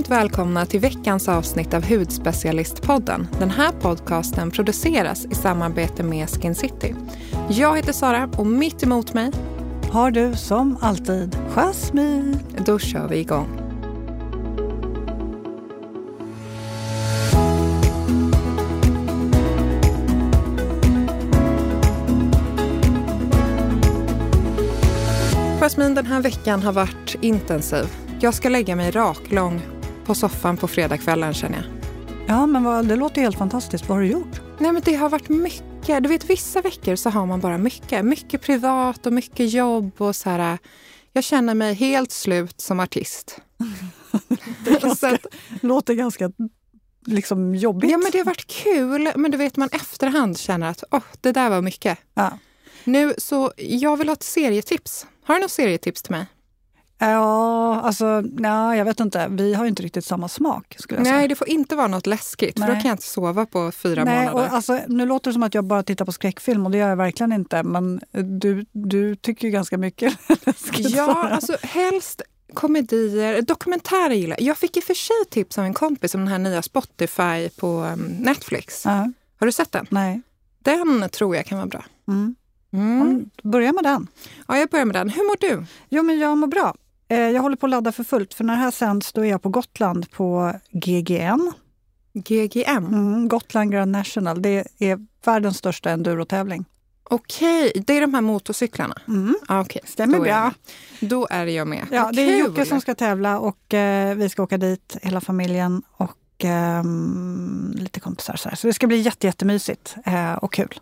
Varmt välkomna till veckans avsnitt av Hudspecialistpodden. Den här podcasten produceras i samarbete med Skin City. Jag heter Sara och mitt emot mig har du som alltid Jasmine. Då kör vi igång. Jasmine, den här veckan har varit intensiv. Jag ska lägga mig raklång på soffan på fredagskvällen känner jag. Ja, men vad, det låter helt fantastiskt. Vad har du gjort? Nej, men det har varit mycket. Du vet, vissa veckor så har man bara mycket. Mycket privat och mycket jobb och så här. Jag känner mig helt slut som artist. det ganska, att, låter ganska liksom jobbigt. Ja, men det har varit kul. Men du vet, man efterhand känner att oh, det där var mycket. Ja. Nu, så jag vill ha ett serietips. Har du något serietips till mig? Ja, alltså nej, jag vet inte. Vi har inte riktigt samma smak. Skulle jag nej, säga. det får inte vara något läskigt nej. för då kan jag inte sova på fyra nej, månader. Och alltså, nu låter det som att jag bara tittar på skräckfilm och det gör jag verkligen inte. Men du, du tycker ju ganska mycket läskigt. Ja, alltså helst komedier, dokumentärer gillar jag. Jag fick i och för sig tips av en kompis om den här nya Spotify på um, Netflix. Uh -huh. Har du sett den? Nej. Den tror jag kan vara bra. Mm. Mm. Börja med den. Ja, jag börjar med den. Hur mår du? Jo, men jag mår bra. Eh, jag håller på att ladda för fullt, för när det här sänds då är jag på Gotland på GGN. GGM? Mm, Gotland Grand National. Det är världens största endurotävling. Okej, det är de här motorcyklarna? Mm. Ah, okay. Stämmer då bra. Då är jag med. Ja, det är Jocke som ska tävla och eh, vi ska åka dit, hela familjen och eh, lite kompisar. Så, här. så det ska bli jätte, jättemysigt eh, och kul.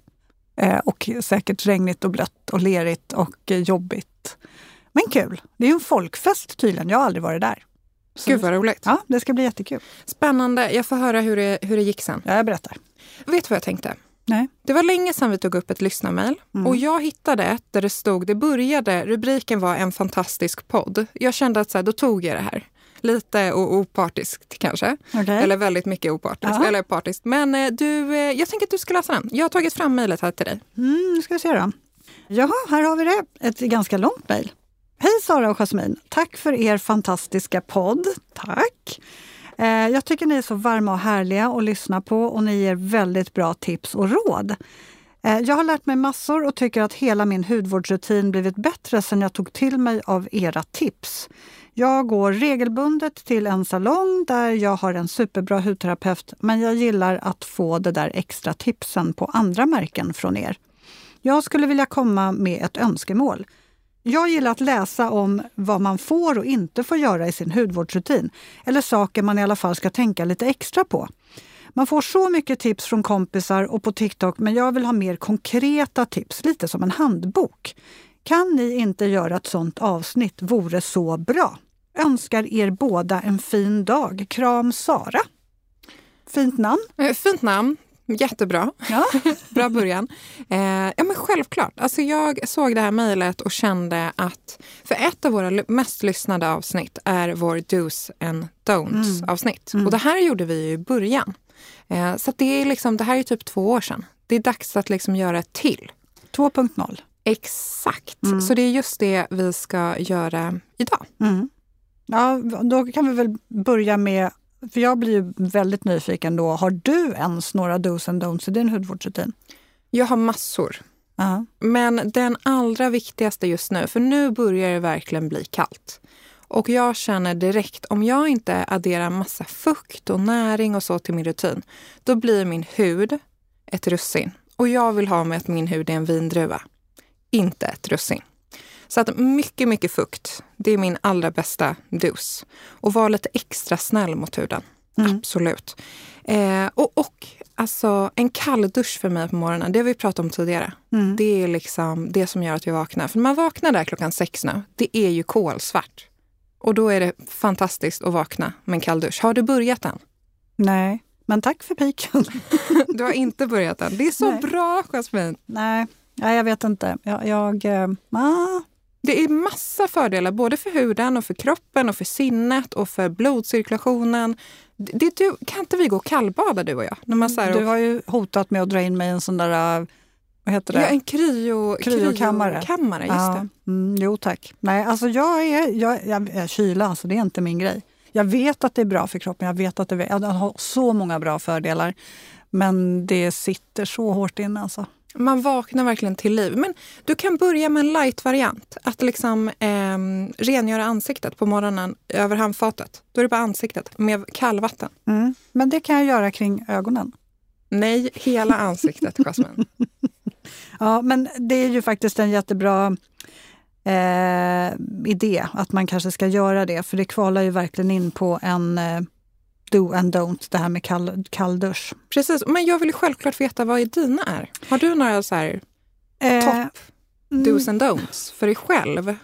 Eh, och säkert regnigt och blött och lerigt och jobbigt. Men kul! Det är ju en folkfest tydligen. Jag har aldrig varit där. Så Gud vad roligt. Ja, det ska bli jättekul. Spännande. Jag får höra hur det, hur det gick sen. Ja, jag berättar. Vet du vad jag tänkte? Nej. Det var länge sedan vi tog upp ett lyssnarmail mm. och jag hittade ett där det stod, det började, rubriken var en fantastisk podd. Jag kände att så här, då tog jag det här. Lite opartiskt kanske. Okay. Eller väldigt mycket opartiskt. Eller partiskt. Men eh, du, eh, jag tänker att du ska läsa den. Jag har tagit fram mejlet här till dig. Mm, nu ska vi se då. Jaha, här har vi det. Ett ganska långt mejl. Hej Sara och Jasmin! Tack för er fantastiska podd. Tack! Eh, jag tycker ni är så varma och härliga att lyssna på och ni ger väldigt bra tips och råd. Eh, jag har lärt mig massor och tycker att hela min hudvårdsrutin blivit bättre sedan jag tog till mig av era tips. Jag går regelbundet till en salong där jag har en superbra hudterapeut men jag gillar att få det där extra tipsen på andra märken från er. Jag skulle vilja komma med ett önskemål. Jag gillar att läsa om vad man får och inte får göra i sin hudvårdsrutin. Eller saker man i alla fall ska tänka lite extra på. Man får så mycket tips från kompisar och på TikTok men jag vill ha mer konkreta tips, lite som en handbok. Kan ni inte göra ett sånt avsnitt vore så bra. Önskar er båda en fin dag. Kram Sara. Fint namn. Eh, fint namn. Jättebra. Ja. Bra början. Eh, ja, men självklart. Alltså jag såg det här mejlet och kände att... För ett av våra mest lyssnade avsnitt är vår dos and don'ts Mm. avsnitt. Mm. Och det här gjorde vi i början. Eh, så det, är liksom, det här är typ två år sedan. Det är dags att liksom göra ett till. 2.0. Exakt. Mm. Så det är just det vi ska göra idag. Mm. Ja, då kan vi väl börja med, för jag blir ju väldigt nyfiken då, har du ens några dos and don'ts i din hudvårdsrutin? Jag har massor. Ja. Men den allra viktigaste just nu, för nu börjar det verkligen bli kallt. Och jag känner direkt, om jag inte adderar massa fukt och näring och så till min rutin, då blir min hud ett russin. Och jag vill ha med att min hud är en vindruva, inte ett russin. Så att mycket, mycket fukt, det är min allra bästa dos. Och var lite extra snäll mot huden. Mm. Absolut. Eh, och, och alltså en kall dusch för mig på morgonen, det har vi pratat om tidigare. Mm. Det är liksom det som gör att jag vaknar. För när man vaknar där klockan sex nu, det är ju kolsvart. Och då är det fantastiskt att vakna med en kall dusch. Har du börjat än? Nej, men tack för piken. Du har inte börjat än. Det är så Nej. bra, Jasmin. Nej, Nej, jag vet inte. Jag, jag ah, Det är massa fördelar, både för huden och för kroppen och för sinnet och för blodcirkulationen. Det, du, kan inte vi gå och kallbada du och jag? När man så här, du har ju hotat med att dra in mig i en sån där, eh, vad heter det? ja, en kryo, Kryokammare. kryokammare, just ja. det. Mm, jo tack. Nej, alltså jag är, jag, jag, jag kyla, alltså det är inte min grej. Jag vet att det är bra för kroppen, jag vet att det, det har så många bra fördelar. Men det sitter så hårt inne alltså. Man vaknar verkligen till liv. Men du kan börja med en light-variant. Att liksom eh, rengöra ansiktet på morgonen över handfatet. Då är det bara ansiktet med kallvatten. Mm. Men det kan jag göra kring ögonen. Nej, hela ansiktet, Jasmine. ja, men det är ju faktiskt en jättebra eh, idé att man kanske ska göra det. För det kvalar ju verkligen in på en eh, do and don't, det här med kall, kalldusch. Precis, men jag vill självklart veta vad dina är. Har du några så här eh, topp mm. dos and don'ts för dig själv?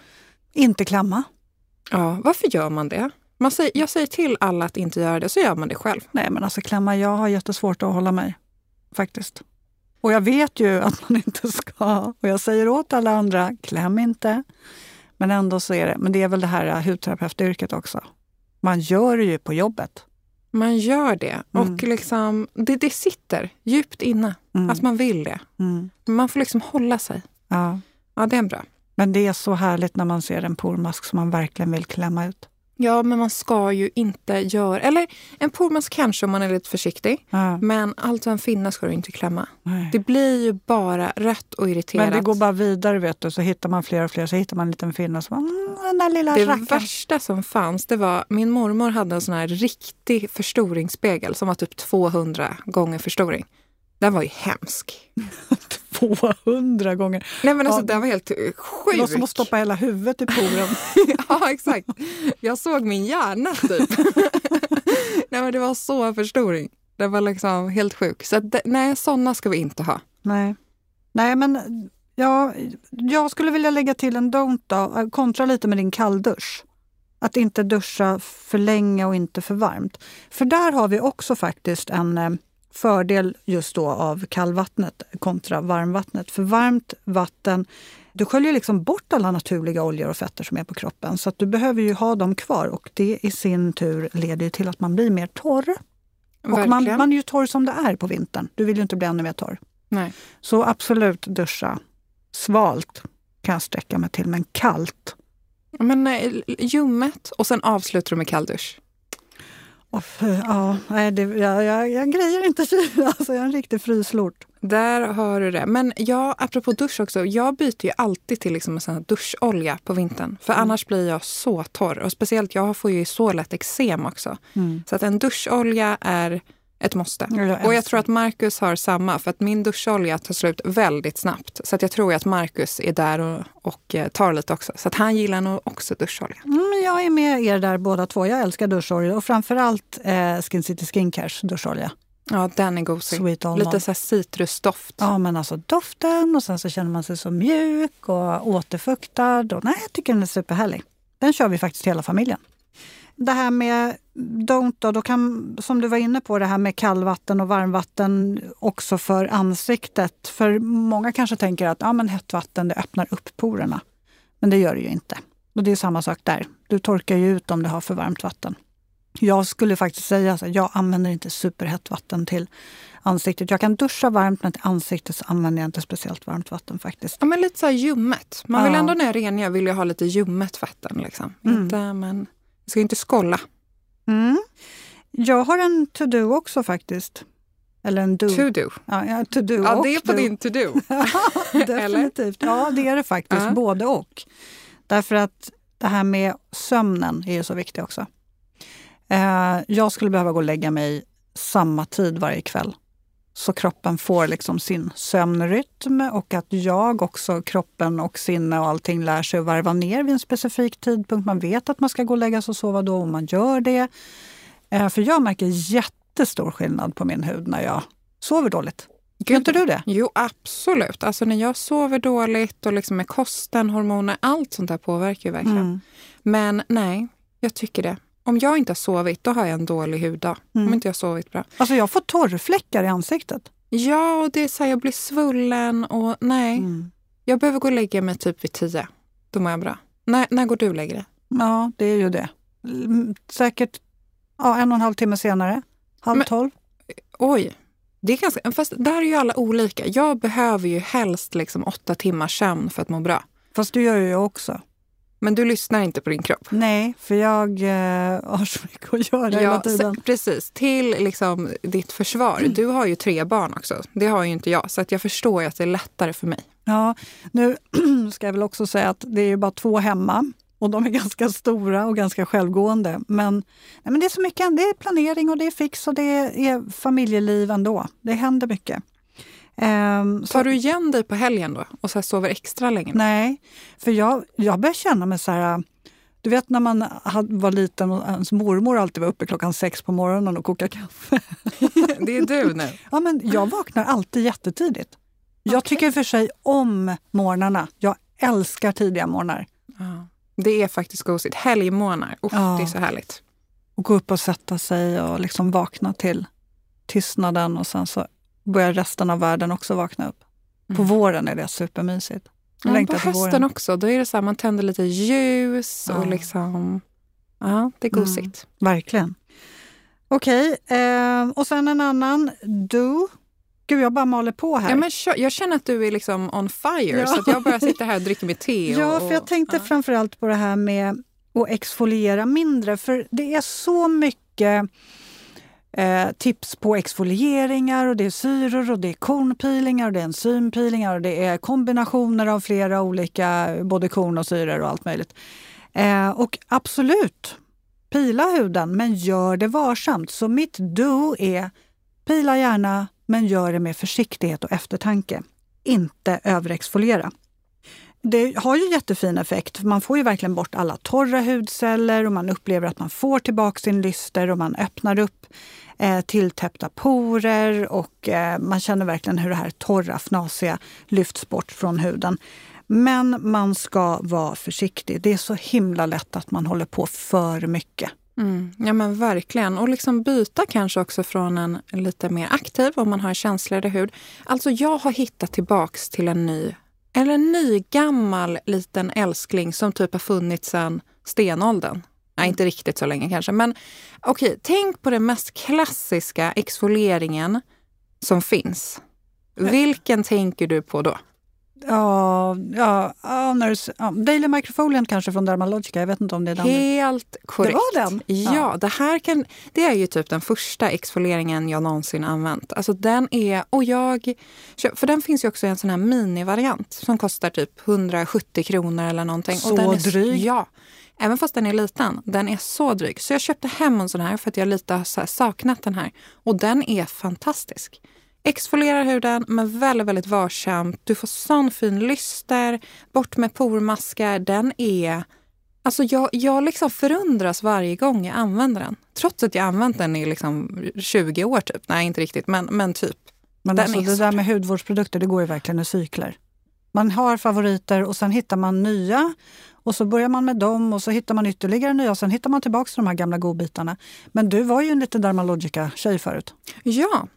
Inte klamma. Ja, varför gör man det? Man säger, jag säger till alla att inte göra det, så gör man det själv. Nej, men alltså klämma, jag har jättesvårt att hålla mig. Faktiskt. Och jag vet ju att man inte ska. Och jag säger åt alla andra, kläm inte. Men ändå så är det, men det är väl det här hudterapeutyrket också. Man gör det ju på jobbet. Man gör det. Mm. Och liksom, det, det sitter djupt inne. Mm. Att man vill det. Mm. Man får liksom hålla sig. Ja. ja, det är bra. Men det är så härligt när man ser en pormask som man verkligen vill klämma ut. Ja, men man ska ju inte göra... Eller en pormask kanske om man är lite försiktig. Ja. Men allt en finna ska du inte klämma. Nej. Det blir ju bara rött och irriterat. Men det går bara vidare vet du. Så hittar man fler och fler. Så hittar man en liten finne. Så mm, den där lilla det rackaren. värsta som fanns, det var... Min mormor hade en sån här riktig förstoringsspegel som var typ 200 gånger förstoring. Den var ju hemsk. 200 gånger. Nej men alltså ja, den var helt sjuk. Det var som att stoppa hela huvudet i poren. ja exakt. Jag såg min hjärna typ. nej men det var så förstoring. Det var liksom helt sjuk. Så nej, sådana ska vi inte ha. Nej, nej men ja, jag skulle vilja lägga till en don't då, kontra lite med din kalldusch. Att inte duscha för länge och inte för varmt. För där har vi också faktiskt en eh, fördel just då av kallvattnet kontra varmvattnet. För varmt vatten, du sköljer liksom bort alla naturliga oljor och fetter som är på kroppen. Så att du behöver ju ha dem kvar och det i sin tur leder till att man blir mer torr. Och man, man är ju torr som det är på vintern. Du vill ju inte bli ännu mer torr. Nej. Så absolut duscha. Svalt kan jag sträcka mig till, men kallt. Men nej, ljummet och sen avslutar du med kalldusch. Ja, nej, det, jag, jag, jag grejer inte kyla. Alltså, jag är en riktig fryslort. Där har du det. Men ja, apropå dusch också. Jag byter ju alltid till liksom en duscholja på vintern. För mm. annars blir jag så torr. Och speciellt jag får ju så lätt eksem också. Mm. Så att en duscholja är ett måste. Jag och jag tror att Marcus har samma, för att min duscholja tar slut väldigt snabbt. Så att jag tror att Marcus är där och, och eh, tar lite också. Så att han gillar nog också duscholja. Mm, jag är med er där båda två. Jag älskar duscholja och framförallt eh, Skin City Skincares duscholja. Ja, den är gosig. Lite så citrusdoft. Ja, men alltså doften och sen så känner man sig så mjuk och återfuktad. Och, nej, jag tycker den är superhärlig. Den kör vi faktiskt hela familjen. Det här med don't då, då kan, som du var inne på, det här med kallvatten och varmvatten också för ansiktet. För många kanske tänker att ja, men hett vatten det öppnar upp porerna. Men det gör det ju inte. Och det är samma sak där. Du torkar ju ut om du har för varmt vatten. Jag skulle faktiskt säga att jag använder inte superhett vatten till ansiktet. Jag kan duscha varmt men till ansiktet så använder jag inte speciellt varmt vatten faktiskt. Ja, men lite så ljummet. Man vill ja. ändå när jag rengör vill jag ha lite ljummet vatten. Liksom. Mm. Inte, men jag ska inte skolla. Mm. Jag har en to-do också faktiskt. Eller en do. To-do? Ja, ja, to -do ja det är på do. din to-do. Definitivt. Ja, det är det faktiskt. Uh -huh. Både och. Därför att det här med sömnen är ju så viktigt också. Eh, jag skulle behöva gå och lägga mig samma tid varje kväll. Så kroppen får liksom sin sömnrytm och att jag också, kroppen och sinne och allting lär sig att varva ner vid en specifik tidpunkt. Man vet att man ska gå och lägga sig och sova då och man gör det. Eh, för jag märker jättestor skillnad på min hud när jag sover dåligt. Gör inte du det? Jo, absolut. Alltså när jag sover dåligt och liksom med kosten, hormoner, allt sånt där påverkar ju verkligen. Mm. Men nej, jag tycker det. Om jag inte har sovit, då har jag en dålig huddag. Mm. Om inte jag har sovit bra. Alltså jag får torrfläckar i ansiktet. Ja, och det är så här, jag blir svullen och nej. Mm. Jag behöver gå och lägga mig typ vid tio. Då mår jag bra. När, när går du och lägger dig? Ja, det är ju det. Säkert ja, en och en halv timme senare. Halv Men, tolv. Oj. Det är ganska, fast där är ju alla olika. Jag behöver ju helst liksom åtta timmars sömn för att må bra. Fast du gör ju jag också. Men du lyssnar inte på din kropp? Nej, för jag eh, har så mycket att göra ja, hela tiden. Precis. Till liksom ditt försvar. Mm. Du har ju tre barn också. Det har ju inte jag. Så att jag förstår ju att det är lättare för mig. Ja, nu ska jag väl också säga att det är bara två hemma. Och de är ganska stora och ganska självgående. Men, nej, men det är så mycket. Det är planering och det är fix och det är familjeliv ändå. Det händer mycket. Um, Tar du igen dig på helgen då och så sover extra länge? Nej, för jag, jag börjar känna mig så här... Du vet när man var liten och ens mormor alltid var uppe klockan sex på morgonen och kokade kaffe. det är du nu? Ja, men jag vaknar alltid jättetidigt. Jag okay. tycker för sig om morgnarna. Jag älskar tidiga morgnar. Ja. Det är faktiskt gosigt. Helgmorgnar, ja. det är så härligt. Och gå upp och sätta sig och liksom vakna till tystnaden och sen så börjar resten av världen också vakna upp. På mm. våren är det supermysigt. Ja, på hösten också. Då är det så här, man tänder lite ljus ja. och liksom... Ja, det är mm. gosigt. Mm, verkligen. Okej, okay, eh, och sen en annan. Du Gud, jag bara maler på här. Ja, men jag känner att du är liksom on fire, ja. så jag bara sitter här och dricker mitt te. Och, ja, för jag tänkte ja. framförallt på det här med att exfoliera mindre. För det är så mycket eh, tips på exfolieringar och det är syror och det är kornpeelingar och det är enzympeelingar och det är kombinationer av flera olika, både korn och syror och allt möjligt. Eh, och absolut, pila huden, men gör det varsamt. Så mitt do är pila gärna, men gör det med försiktighet och eftertanke. Inte överexfoliera. Det har ju jättefin effekt, man får ju verkligen bort alla torra hudceller och man upplever att man får tillbaka sin lyster och man öppnar upp eh, tilltäppta porer och eh, man känner verkligen hur det här torra, fnasiga lyfts bort från huden. Men man ska vara försiktig. Det är så himla lätt att man håller på för mycket. Mm, ja men verkligen. Och liksom byta kanske också från en lite mer aktiv om man har en känsligare hud. Alltså jag har hittat tillbaks till en ny, eller en ny gammal liten älskling som typ har funnits sedan stenåldern. Nej, inte riktigt så länge kanske. Men okej, okay, tänk på den mest klassiska exfolieringen som finns. Vilken tänker du på då? Ja, ja, ja, ja, Daily Microfoliant kanske från Dermalogica. Jag vet inte om det är den. Helt korrekt. Det var den? Ja, ja, Det, här kan, det är ju typ den första exfolieringen jag någonsin använt. Alltså den är, och jag, för den finns ju också i en sån här minivariant som kostar typ 170 kronor eller någonting. Så och den är, dryg? Ja. Även fast den är liten. Den är så dryg. Så jag köpte hem en sån här för att jag lite har saknat den här. Och den är fantastisk. Exfolierar huden, men väldigt, väldigt varsamt. Du får sån fin lyster. Bort med pormaskar. Den är... Alltså jag, jag liksom förundras varje gång jag använder den. Trots att jag använt den i liksom 20 år typ. Nej, inte riktigt, men, men typ. Men alltså, det där med hudvårdsprodukter, det går ju verkligen i cykler. Man har favoriter och sen hittar man nya och så börjar man med dem och så hittar man ytterligare nya och sen hittar man tillbaka till de här gamla godbitarna. Men du var ju en liten Dermalogica-tjej förut. Ja,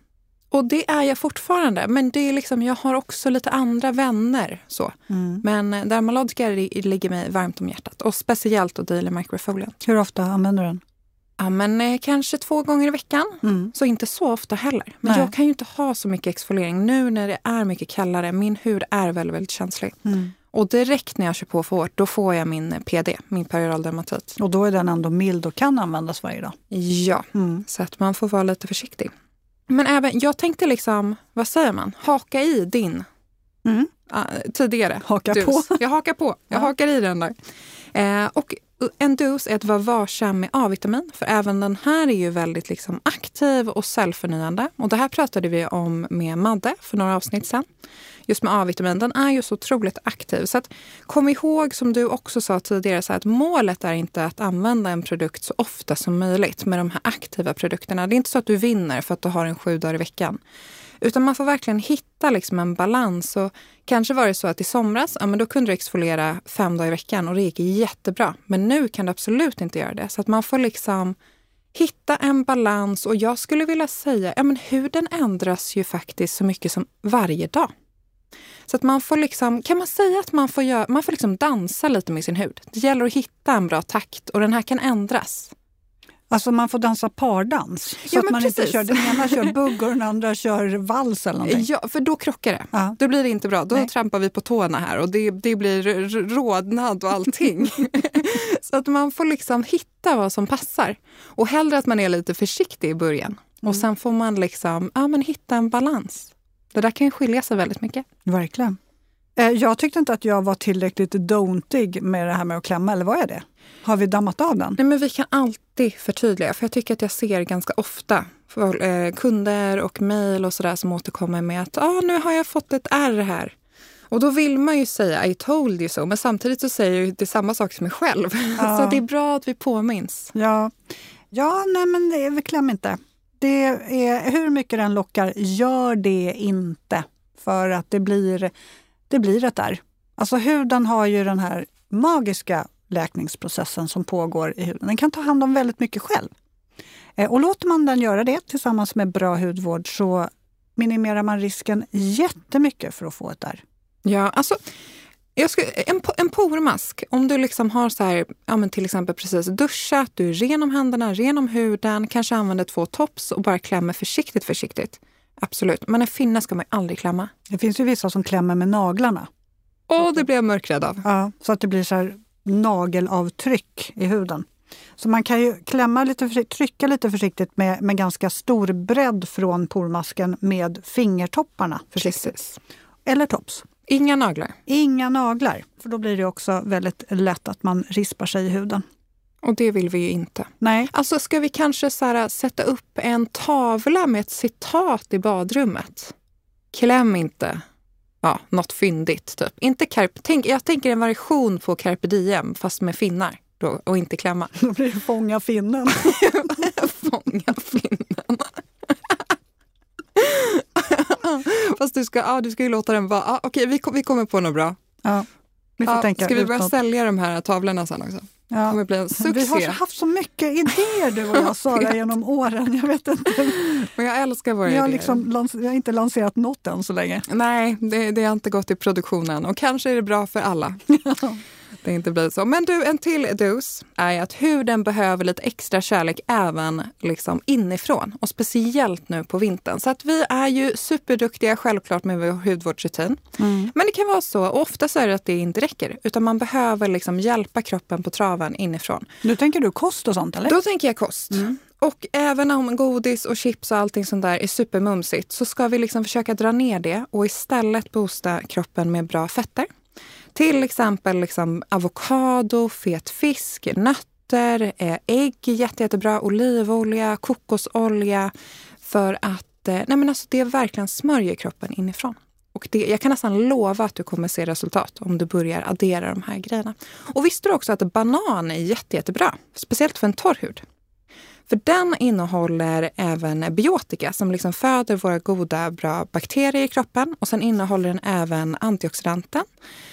och det är jag fortfarande. Men det är liksom, jag har också lite andra vänner. Så. Mm. Men eh, Dermalogica ligger mig varmt om hjärtat. Och speciellt då Daily Microfolien. Hur ofta använder du den? Ja, men eh, kanske två gånger i veckan. Mm. Så inte så ofta heller. Men Nej. jag kan ju inte ha så mycket exfoliering nu när det är mycket kallare. Min hud är väldigt, väldigt känslig. Mm. Och direkt när jag kör på för hårt, då får jag min PD, min perioral dermatit. Och då är den ändå mild och kan användas varje dag? Ja, mm. så att man får vara lite försiktig. Men även, jag tänkte liksom, vad säger man, haka i din mm. uh, tidigare Haka dus. på. Jag hakar på, jag ja. hakar i den där. Uh, och en dos är att vara varsam med A-vitamin, för även den här är ju väldigt liksom aktiv och cellförnyande. Och det här pratade vi om med Madde för några avsnitt sedan just med A-vitamin, den är ju så otroligt aktiv. Så att, kom ihåg, som du också sa tidigare, så att målet är inte att använda en produkt så ofta som möjligt med de här aktiva produkterna. Det är inte så att du vinner för att du har en sju dagar i veckan. Utan man får verkligen hitta liksom en balans. Och kanske var det så att i somras, ja, men då kunde du exfoliera fem dagar i veckan och det gick jättebra. Men nu kan du absolut inte göra det. Så att man får liksom hitta en balans och jag skulle vilja säga, ja men huden ändras ju faktiskt så mycket som varje dag. Så att man får liksom, kan man säga att man får, göra, man får liksom dansa lite med sin hud? Det gäller att hitta en bra takt och den här kan ändras. Alltså man får dansa pardans. Så Ja, att man inte precis. kör, den ena kör bugg och den andra kör vals eller någonting. Ja, för då krockar det. Ja. Då blir det inte bra. Då Nej. trampar vi på tårna här och det, det blir rodnad och allting. så att man får liksom hitta vad som passar. Och hellre att man är lite försiktig i början. Och sen får man liksom, ja, men hitta en balans. Det där kan ju skilja sig väldigt mycket. Verkligen. Eh, Jag tyckte inte att jag var tillräckligt don'tig med det här med att klämma, eller var jag det? Har vi dammat av den? Nej, men vi kan alltid förtydliga, för jag tycker att jag ser ganska ofta för, eh, kunder och mejl och sådär som återkommer med att ah, nu har jag fått ett R här. Och då vill man ju säga I told you so, men samtidigt så säger jag det samma sak som mig själv. Ja. så det är bra att vi påminns. Ja, ja nej men det är väl kläm inte. Det är, hur mycket den lockar, gör det inte. För att det blir, det blir ett där. Alltså huden har ju den här magiska läkningsprocessen som pågår i huden. Den kan ta hand om väldigt mycket själv. Eh, och låter man den göra det tillsammans med bra hudvård så minimerar man risken jättemycket för att få ett där. Ja, alltså, jag skulle, en, en pormask, om du liksom har så här, ja, men till exempel precis duschat, du är ren om händerna, ren om huden, kanske använder två tops och bara klämmer försiktigt, försiktigt. Absolut, men en finne ska man aldrig klämma. Det finns ju vissa som klämmer med naglarna. Åh, det blev jag mörkrädd av. Ja, så att det blir så här nagelavtryck i huden. Så man kan ju klämma lite försiktigt, trycka lite försiktigt med, med ganska stor bredd från pormasken med fingertopparna. Försiktigt. Precis. Eller tops. Inga naglar. Inga naglar, för då blir det också väldigt lätt att man rispar sig i huden. Och det vill vi ju inte. Nej, Alltså ska vi kanske så här, sätta upp en tavla med ett citat i badrummet? Kläm inte ja, något fyndigt. Typ. Inte carpe, tänk, jag tänker en version på carpe diem fast med finnar då, och inte klämma. då blir det fånga finnen. Fånga finnen. fast du ska, ja, du ska ju låta den vara... Ja, okej, vi, kom- vi kommer på något bra. Ja, vi får Ja, tänka ska vi börja utåt. sälja de här tavlorna sen också? Det Ja. kommer bli en Vi har succé. haft så mycket idéer du och jag Sara genom åren. Jag vet inte. Och jag älskar våra Vi har, idéer. liksom, vi har inte lanserat något än så länge. Nej, det, det har inte gått i produktionen och kanske är det bra för alla. Det inte blir så. Men du, en till dos är att huden behöver lite extra kärlek även liksom inifrån och speciellt nu på vintern. Så att vi är ju superduktiga självklart med vår hudvårdsrutin. Men det kan vara så, och ofta så är det att det inte räcker, utan man behöver liksom hjälpa kroppen på traven inifrån. Nu tänker du kost och sånt eller? Då tänker jag kost. Och även om godis och chips och allting sånt där är supermumsigt så ska vi liksom försöka dra ner det och istället boosta kroppen med bra fetter. Till exempel liksom avokado, fet fisk, nötter, eh, ägg, jätte, jättebra, olivolja, kokosolja. För att eh, nej men alltså det verkligen smörjer kroppen inifrån. Och det, jag kan nästan lova att du kommer se resultat om du börjar addera de här grejerna. Och visste du också att banan är jätte, jättebra? Speciellt för en torr hud. För den innehåller även biotika som liksom föder våra goda, bra bakterier i kroppen. Och sen innehåller den även antioxidanten,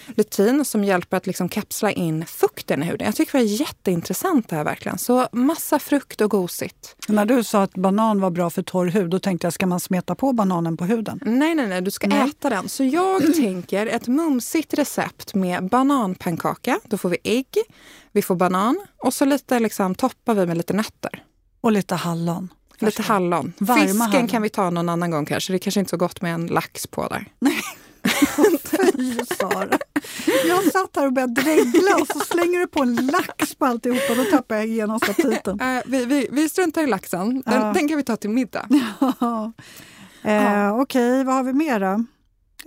lutein, som hjälper att liksom kapsla in fukten i huden. Jag tycker det var jätteintressant det här verkligen. Så massa frukt och gosigt. När du sa att banan var bra för torr hud, då tänkte jag, ska man smeta på bananen på huden? Nej, nej, nej, du ska Nej. äta den. Så jag tänker ett mumsigt recept med bananpannkaka. Då får vi ägg, vi får banan och så lite liksom, toppar vi med lite nötter. Och lite hallon. Lite hallon. Varma Fisken hallon. kan vi ta någon annan gång kanske. Det är kanske inte så gott med en lax på där. Fy Sara! Jag satt här och började dregla och så slänger du på en lax på alltihopa. Då tappar jag genast aptiten. Eh, vi, vi, vi struntar i laxen. Den, Ja. den kan vi ta till middag. eh, Okej, vad har vi mer då?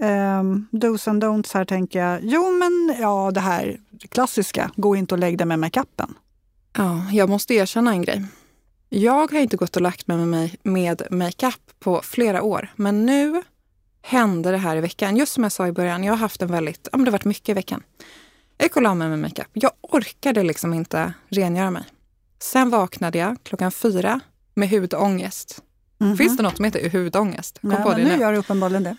Eh, dos and don'ts här tänker jag. Jo men ja, det här klassiska. Gå inte och lägg dig med makeupen. Ja, jag måste erkänna en grej. Jag har inte gått och lagt mig med, mig med makeup på flera år. Men nu hände det här i veckan. Just som jag sa i början, jag har haft en väldigt, ja men det har varit mycket i veckan. Jag gick och la mig med makeup. Jag orkade liksom inte rengöra mig. Sen vaknade jag klockan fyra med hudångest. Mhm. Finns det något som heter hudångest? Kom Nej, på det nu nu. gör du uppenbarligen det.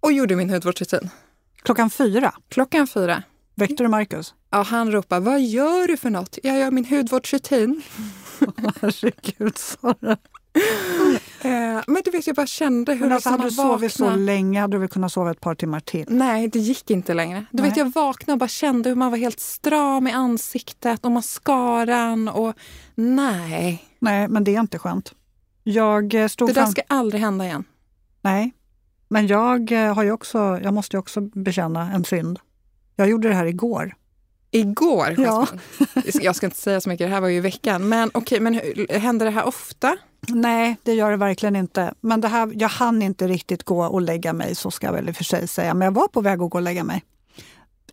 Och gjorde min hudvårdsrutin. Klockan fyra Klockan fyra. väckte du Marcus. Ja, han ropar, vad gör du för något? Jag gör min hudvårdsrutin. Herregud Sara. Eh, men du vet, jag bara kände hur Men alltså, hade du sovit så länge hade du väl kunnat sova ett par timmar till. Nej, det gick inte längre. Du Nej. vet, jag vaknade och bara kände hur man var helt stram i ansiktet och mascaran och nej. Nej, men det är inte skönt. Jag eh, stod Det där fram... ska aldrig hända igen. Nej, men jag, eh, har ju också, jag måste ju också bekänna en synd. Jag gjorde det här igår. Igår, Ja. Jag ska inte säga så mycket, det här var ju i veckan. Men okej, men hur- händer det här ofta? Nej, det gör det verkligen inte. Men det här, jag hann inte riktigt gå och lägga mig, så ska jag väl i och för sig säga. Men jag var på väg att gå och lägga mig.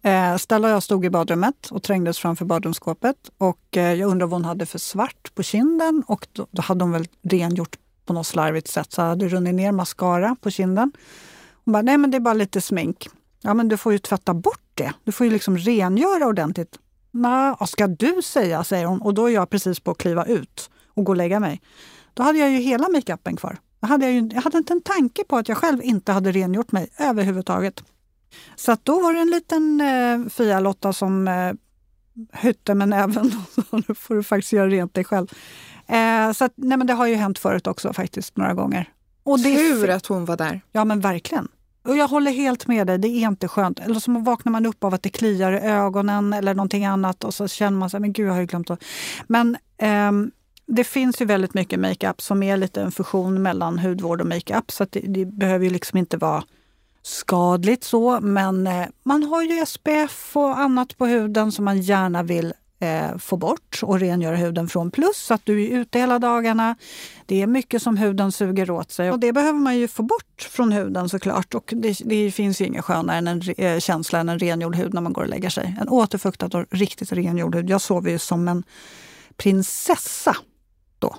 Eh, Stella och jag stod i badrummet och trängdes framför badrumsskåpet. Och eh, jag undrade vad hon hade för svart på kinden. Och då, då hade hon väl rengjort på något slarvigt sätt. Så hade det runnit ner mascara på kinden. Hon bara, nej men det är bara lite smink. Ja men du får ju tvätta bort det. Du får ju liksom rengöra ordentligt. Nej, vad ska du säga, säger hon. Och då är jag precis på att kliva ut och gå och lägga mig. Då hade jag ju hela makeupen kvar. Då hade jag, ju, jag hade inte en tanke på att jag själv inte hade rengjort mig överhuvudtaget. Så då var det en liten eh, Fia-Lotta som eh, hytte med näven nu får du faktiskt göra rent dig själv. Eh, så att, nej, men det har ju hänt förut också faktiskt några gånger. Och det Tur att hon var där. Ja men verkligen. Och jag håller helt med dig, det är inte skönt. Eller så vaknar man upp av att det kliar i ögonen eller någonting annat och så känner man sig, men gud jag har ju glömt att... Men ehm, det finns ju väldigt mycket makeup som är lite en fusion mellan hudvård och makeup. Så att det, det behöver ju liksom inte vara skadligt så. Men eh, man har ju SPF och annat på huden som man gärna vill eh, få bort och rengöra huden från. Plus att du är ute hela dagarna. Det är mycket som huden suger åt sig och det behöver man ju få bort från huden såklart. Och det, det finns ju inget skönare än en eh, känsla än en rengjord hud när man går och lägger sig. En återfuktad och riktigt rengjord hud. Jag sover ju som en prinsessa då.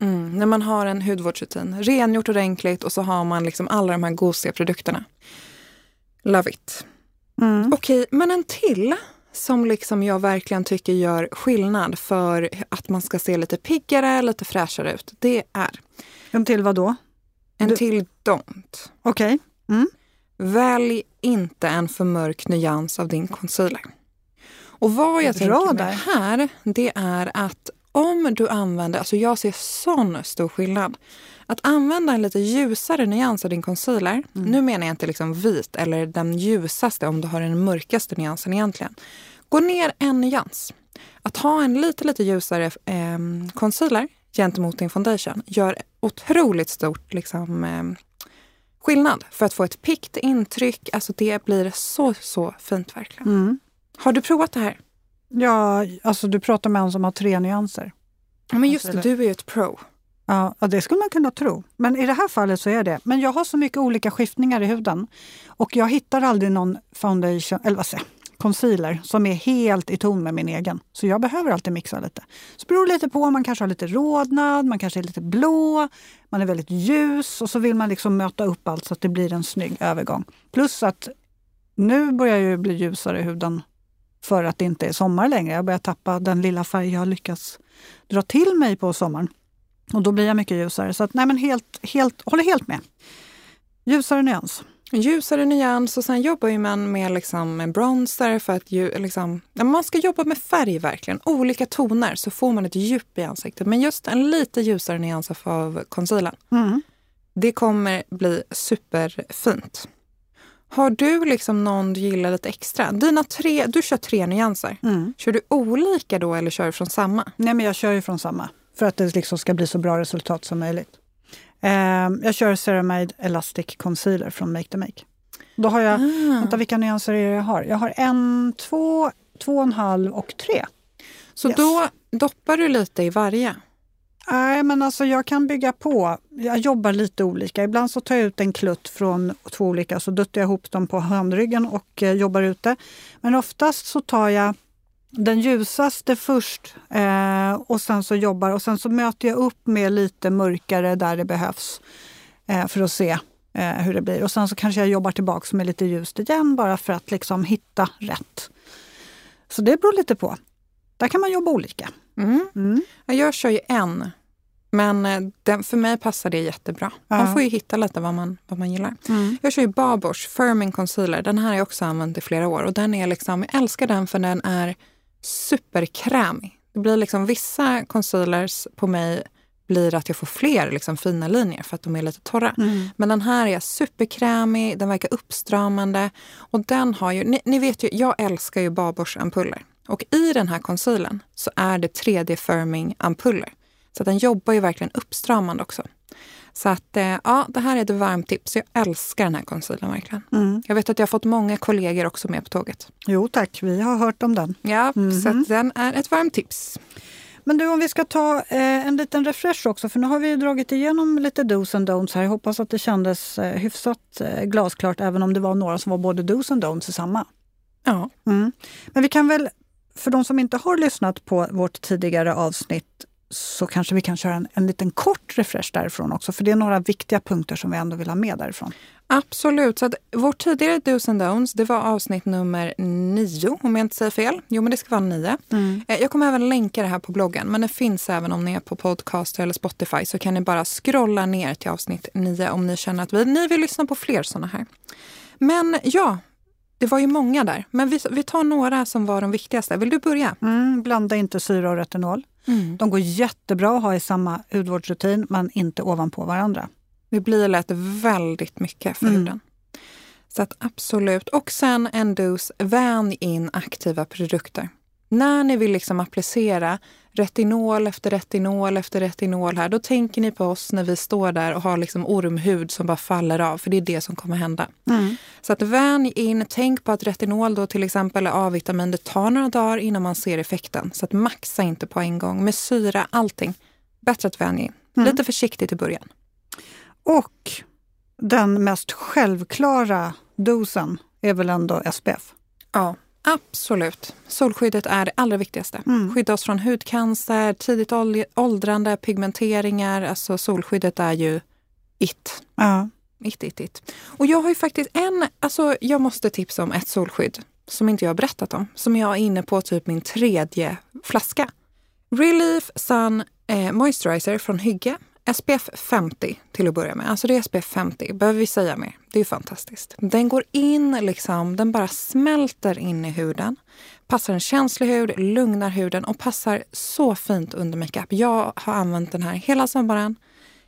Mm, när man har en hudvårdsrutin. Rengjort ordentligt och så har man liksom alla de här gosiga produkterna. Love it. Mm. Okej, men en till som liksom jag verkligen tycker gör skillnad för att man ska se lite piggare, lite fräschare ut. Det är En till vad då? en Du- till don't. Okej. Mm. Välj inte en för mörk nyans av din concealer. Och vad jag Bra tänker där. med här, det är att om du använder, alltså jag ser sån stor skillnad. Att använda en lite ljusare nyans av din concealer, Mm. nu menar jag inte liksom vit eller den ljusaste om du har den mörkaste nyansen egentligen. Gå ner en nyans. Att ha en lite, lite ljusare eh, concealer gentemot din foundation gör otroligt stort liksom, eh, skillnad för att få ett pikt intryck. Alltså det blir så, så fint verkligen. Mm. Har du provat det här? Ja, alltså du pratar med en som har tre nyanser. Ja, men just det, du är ju ett pro. Ja, det skulle man kunna tro. Men i det här fallet så är det. Men jag har så mycket olika skiftningar i huden och jag hittar aldrig någon foundation, eller vad säger concealer som är helt i ton med min egen. Så jag behöver alltid mixa lite. Så beror det lite på, man kanske har lite rodnad, man kanske är lite blå, man är väldigt ljus och så vill man liksom möta upp allt så att det blir en snygg övergång. Plus att nu börjar jag ju bli ljusare i huden för att det inte är sommar längre. Jag börjar tappa den lilla färg jag har lyckats dra till mig på sommaren. Och då blir jag mycket ljusare. Så att, nej men helt, helt, håller helt med. Ljusare nyans. Ljusare nyans och sen jobbar ju man med liksom en bronzer för att ju, liksom, man ska jobba med färg verkligen. Olika toner så får man ett djup i ansiktet. Men just en lite ljusare nyans av concealern. Mm. Det kommer bli superfint. Har du liksom någon du gillar lite extra? Dina tre, du kör tre nyanser. Mm. Kör du olika då eller kör du från samma? Nej men jag kör ju från samma. För att det liksom ska bli så bra resultat som möjligt. Eh, jag kör Ceramide Elastic Concealer från Make the Make. Då har jag, Ah. vänta vilka nyanser är det jag har? Jag har en, två, två och en halv och tre. Så Yes. då doppar du lite i varje? Nej, men alltså jag kan bygga på. Jag jobbar lite olika. Ibland så tar jag ut en klutt från två olika, så duttar jag ihop dem på handryggen och eh, jobbar ut det. Men oftast så tar jag den ljusaste först eh, och sen så jobbar och sen så möter jag upp med lite mörkare där det behövs eh, för att se eh, hur det blir. Och sen så kanske jag jobbar tillbaka med lite ljust igen bara för att liksom hitta rätt. Så det beror lite på. Där kan man jobba olika. Mm. Mm. Ja, Jag kör ju en, men eh, den, för mig passar det jättebra. Ja. Man får ju hitta lite vad man, vad man gillar. Jag kör ju Babors Firming Concealer. Den här har jag också använt i flera år. Och den är liksom, jag älskar den för den är superkrämig. Det blir liksom vissa concealers på mig blir att jag får fler liksom, fina linjer för att de är lite torra. Mm. Men den här är superkrämig, den verkar uppstramande och den har ju, ni, ni vet ju, jag älskar ju Babors-ampuller. Och i den här concealern så är det 3D firming ampuller. Så den jobbar ju verkligen uppstramande också. Så att eh, ja, det här är ett varmt tips. Jag älskar den här concealern verkligen. Mm. Jag vet att jag har fått många kollegor också med på tåget. Jo tack, vi har hört om den. Ja, mm. så den är ett varmt tips. Men du, om vi ska ta eh, en liten refresh också, för nu har vi dragit igenom lite dos and don'ts här. Jag hoppas att det kändes eh, hyfsat eh, glasklart, även om det var några som var både dos and don'ts i samma. Ja. Mm. Men vi kan väl, för de som inte har lyssnat på vårt tidigare avsnitt, så kanske vi kan köra en, en liten kort refresh därifrån också, för det är några viktiga punkter som vi ändå vill ha med därifrån. Absolut. Så att vårt tidigare dos and don'ts, det var avsnitt nummer nio, om jag inte säger fel. Jo, men det ska vara nio. Mm. Eh, jag kommer även länka det här på bloggen, men det finns även om ni är på podcast eller Spotify så kan ni bara scrolla ner till avsnitt nio om ni känner att vi, ni vill lyssna på fler sådana här. Men ja, det var ju många där, men vi, vi tar några som var de viktigaste. Vill du börja? Mm, blanda inte syra och retinol. Mm. De går jättebra att ha i samma hudvårdsrutin, men inte ovanpå varandra. Det blir lätt väldigt mycket för mm. huden. Så att absolut. Och sen en dos, vänj in aktiva produkter. När ni vill liksom applicera retinol efter retinol efter retinol här, då tänker ni på oss när vi står där och har liksom ormhud som bara faller av, för det är det som kommer hända. Mm. Så att vänj in, tänk på att retinol då till exempel är A-vitamin, det tar några dagar innan man ser effekten. Så att maxa inte på en gång med syra, allting. Bättre att vänja in. Mm. Lite försiktigt i början. Och den mest självklara dosen är väl ändå SPF? Ja, absolut. Solskyddet är det allra viktigaste. Mm. Skydda oss från hudcancer, tidigt åldrande, pigmenteringar. Alltså solskyddet är ju it. Ja. It, it, it. Och jag har ju faktiskt en, alltså jag måste tipsa om ett solskydd som inte jag har berättat om. Som jag är inne på typ min tredje flaska. Relief Sun eh, Moisturizer från Hygge SPF 50 till att börja med. Alltså det är SPF 50, behöver vi säga mer? Det är fantastiskt. Den går in, liksom, den bara smälter in i huden. Passar en känslig hud, lugnar huden och passar så fint under makeup. Jag har använt den här hela sommaren,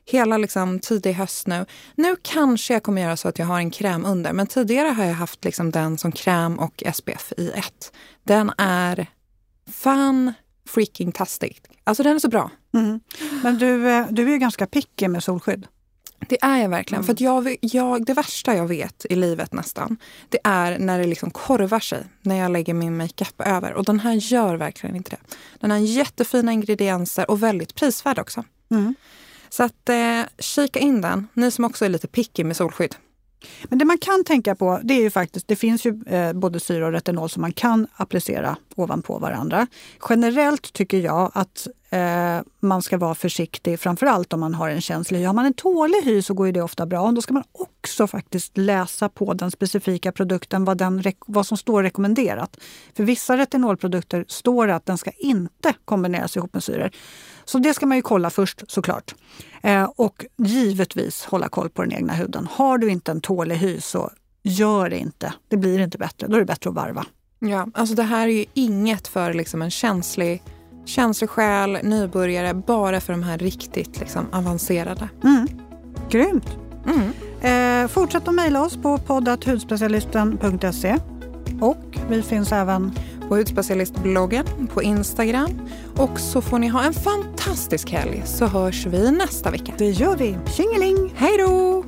hela liksom tidig höst nu. Nu kanske jag kommer göra så att jag har en kräm under, men tidigare har jag haft liksom den som kräm och SPF i ett. Den är fan freaking tastic. Alltså den är så bra. Mm. Men du, eh, du är ju ganska picky med solskydd. Det är jag verkligen. Mm. För jag, jag, det värsta jag vet i livet nästan, det är när det liksom korvar sig när jag lägger min makeup över. Och den här gör verkligen inte det. Den har jättefina ingredienser och väldigt prisvärd också. Mm. Så att eh, kika in den, ni som också är lite picky med solskydd. Men det man kan tänka på, det är ju faktiskt, det finns ju eh, både syra och retinol som man kan applicera ovanpå varandra. Generellt tycker jag att eh, man ska vara försiktig, framförallt om man har en känslig hy. Har man en tålig hy så går det ofta bra. Då ska man också faktiskt läsa på den specifika produkten vad, den, vad som står rekommenderat. För vissa retinolprodukter står det att den ska inte kombineras ihop med syror. Så det ska man ju kolla först såklart. Eh, och givetvis hålla koll på den egna huden. Har du inte en tålig hy så gör det inte. Det blir inte bättre. Då är det bättre att varva. Ja, alltså det här är ju inget för liksom en känslig, känslig själ, nybörjare, bara för de här riktigt liksom avancerade. Mm. Grymt! Mm. Eh, fortsätt att mejla oss på poddathudspecialisten.se och vi finns även på Hudspecialistbloggen, på Instagram. Och så får ni ha en fantastisk helg så hörs vi nästa vecka. Det gör vi. Tjingeling! Hej då!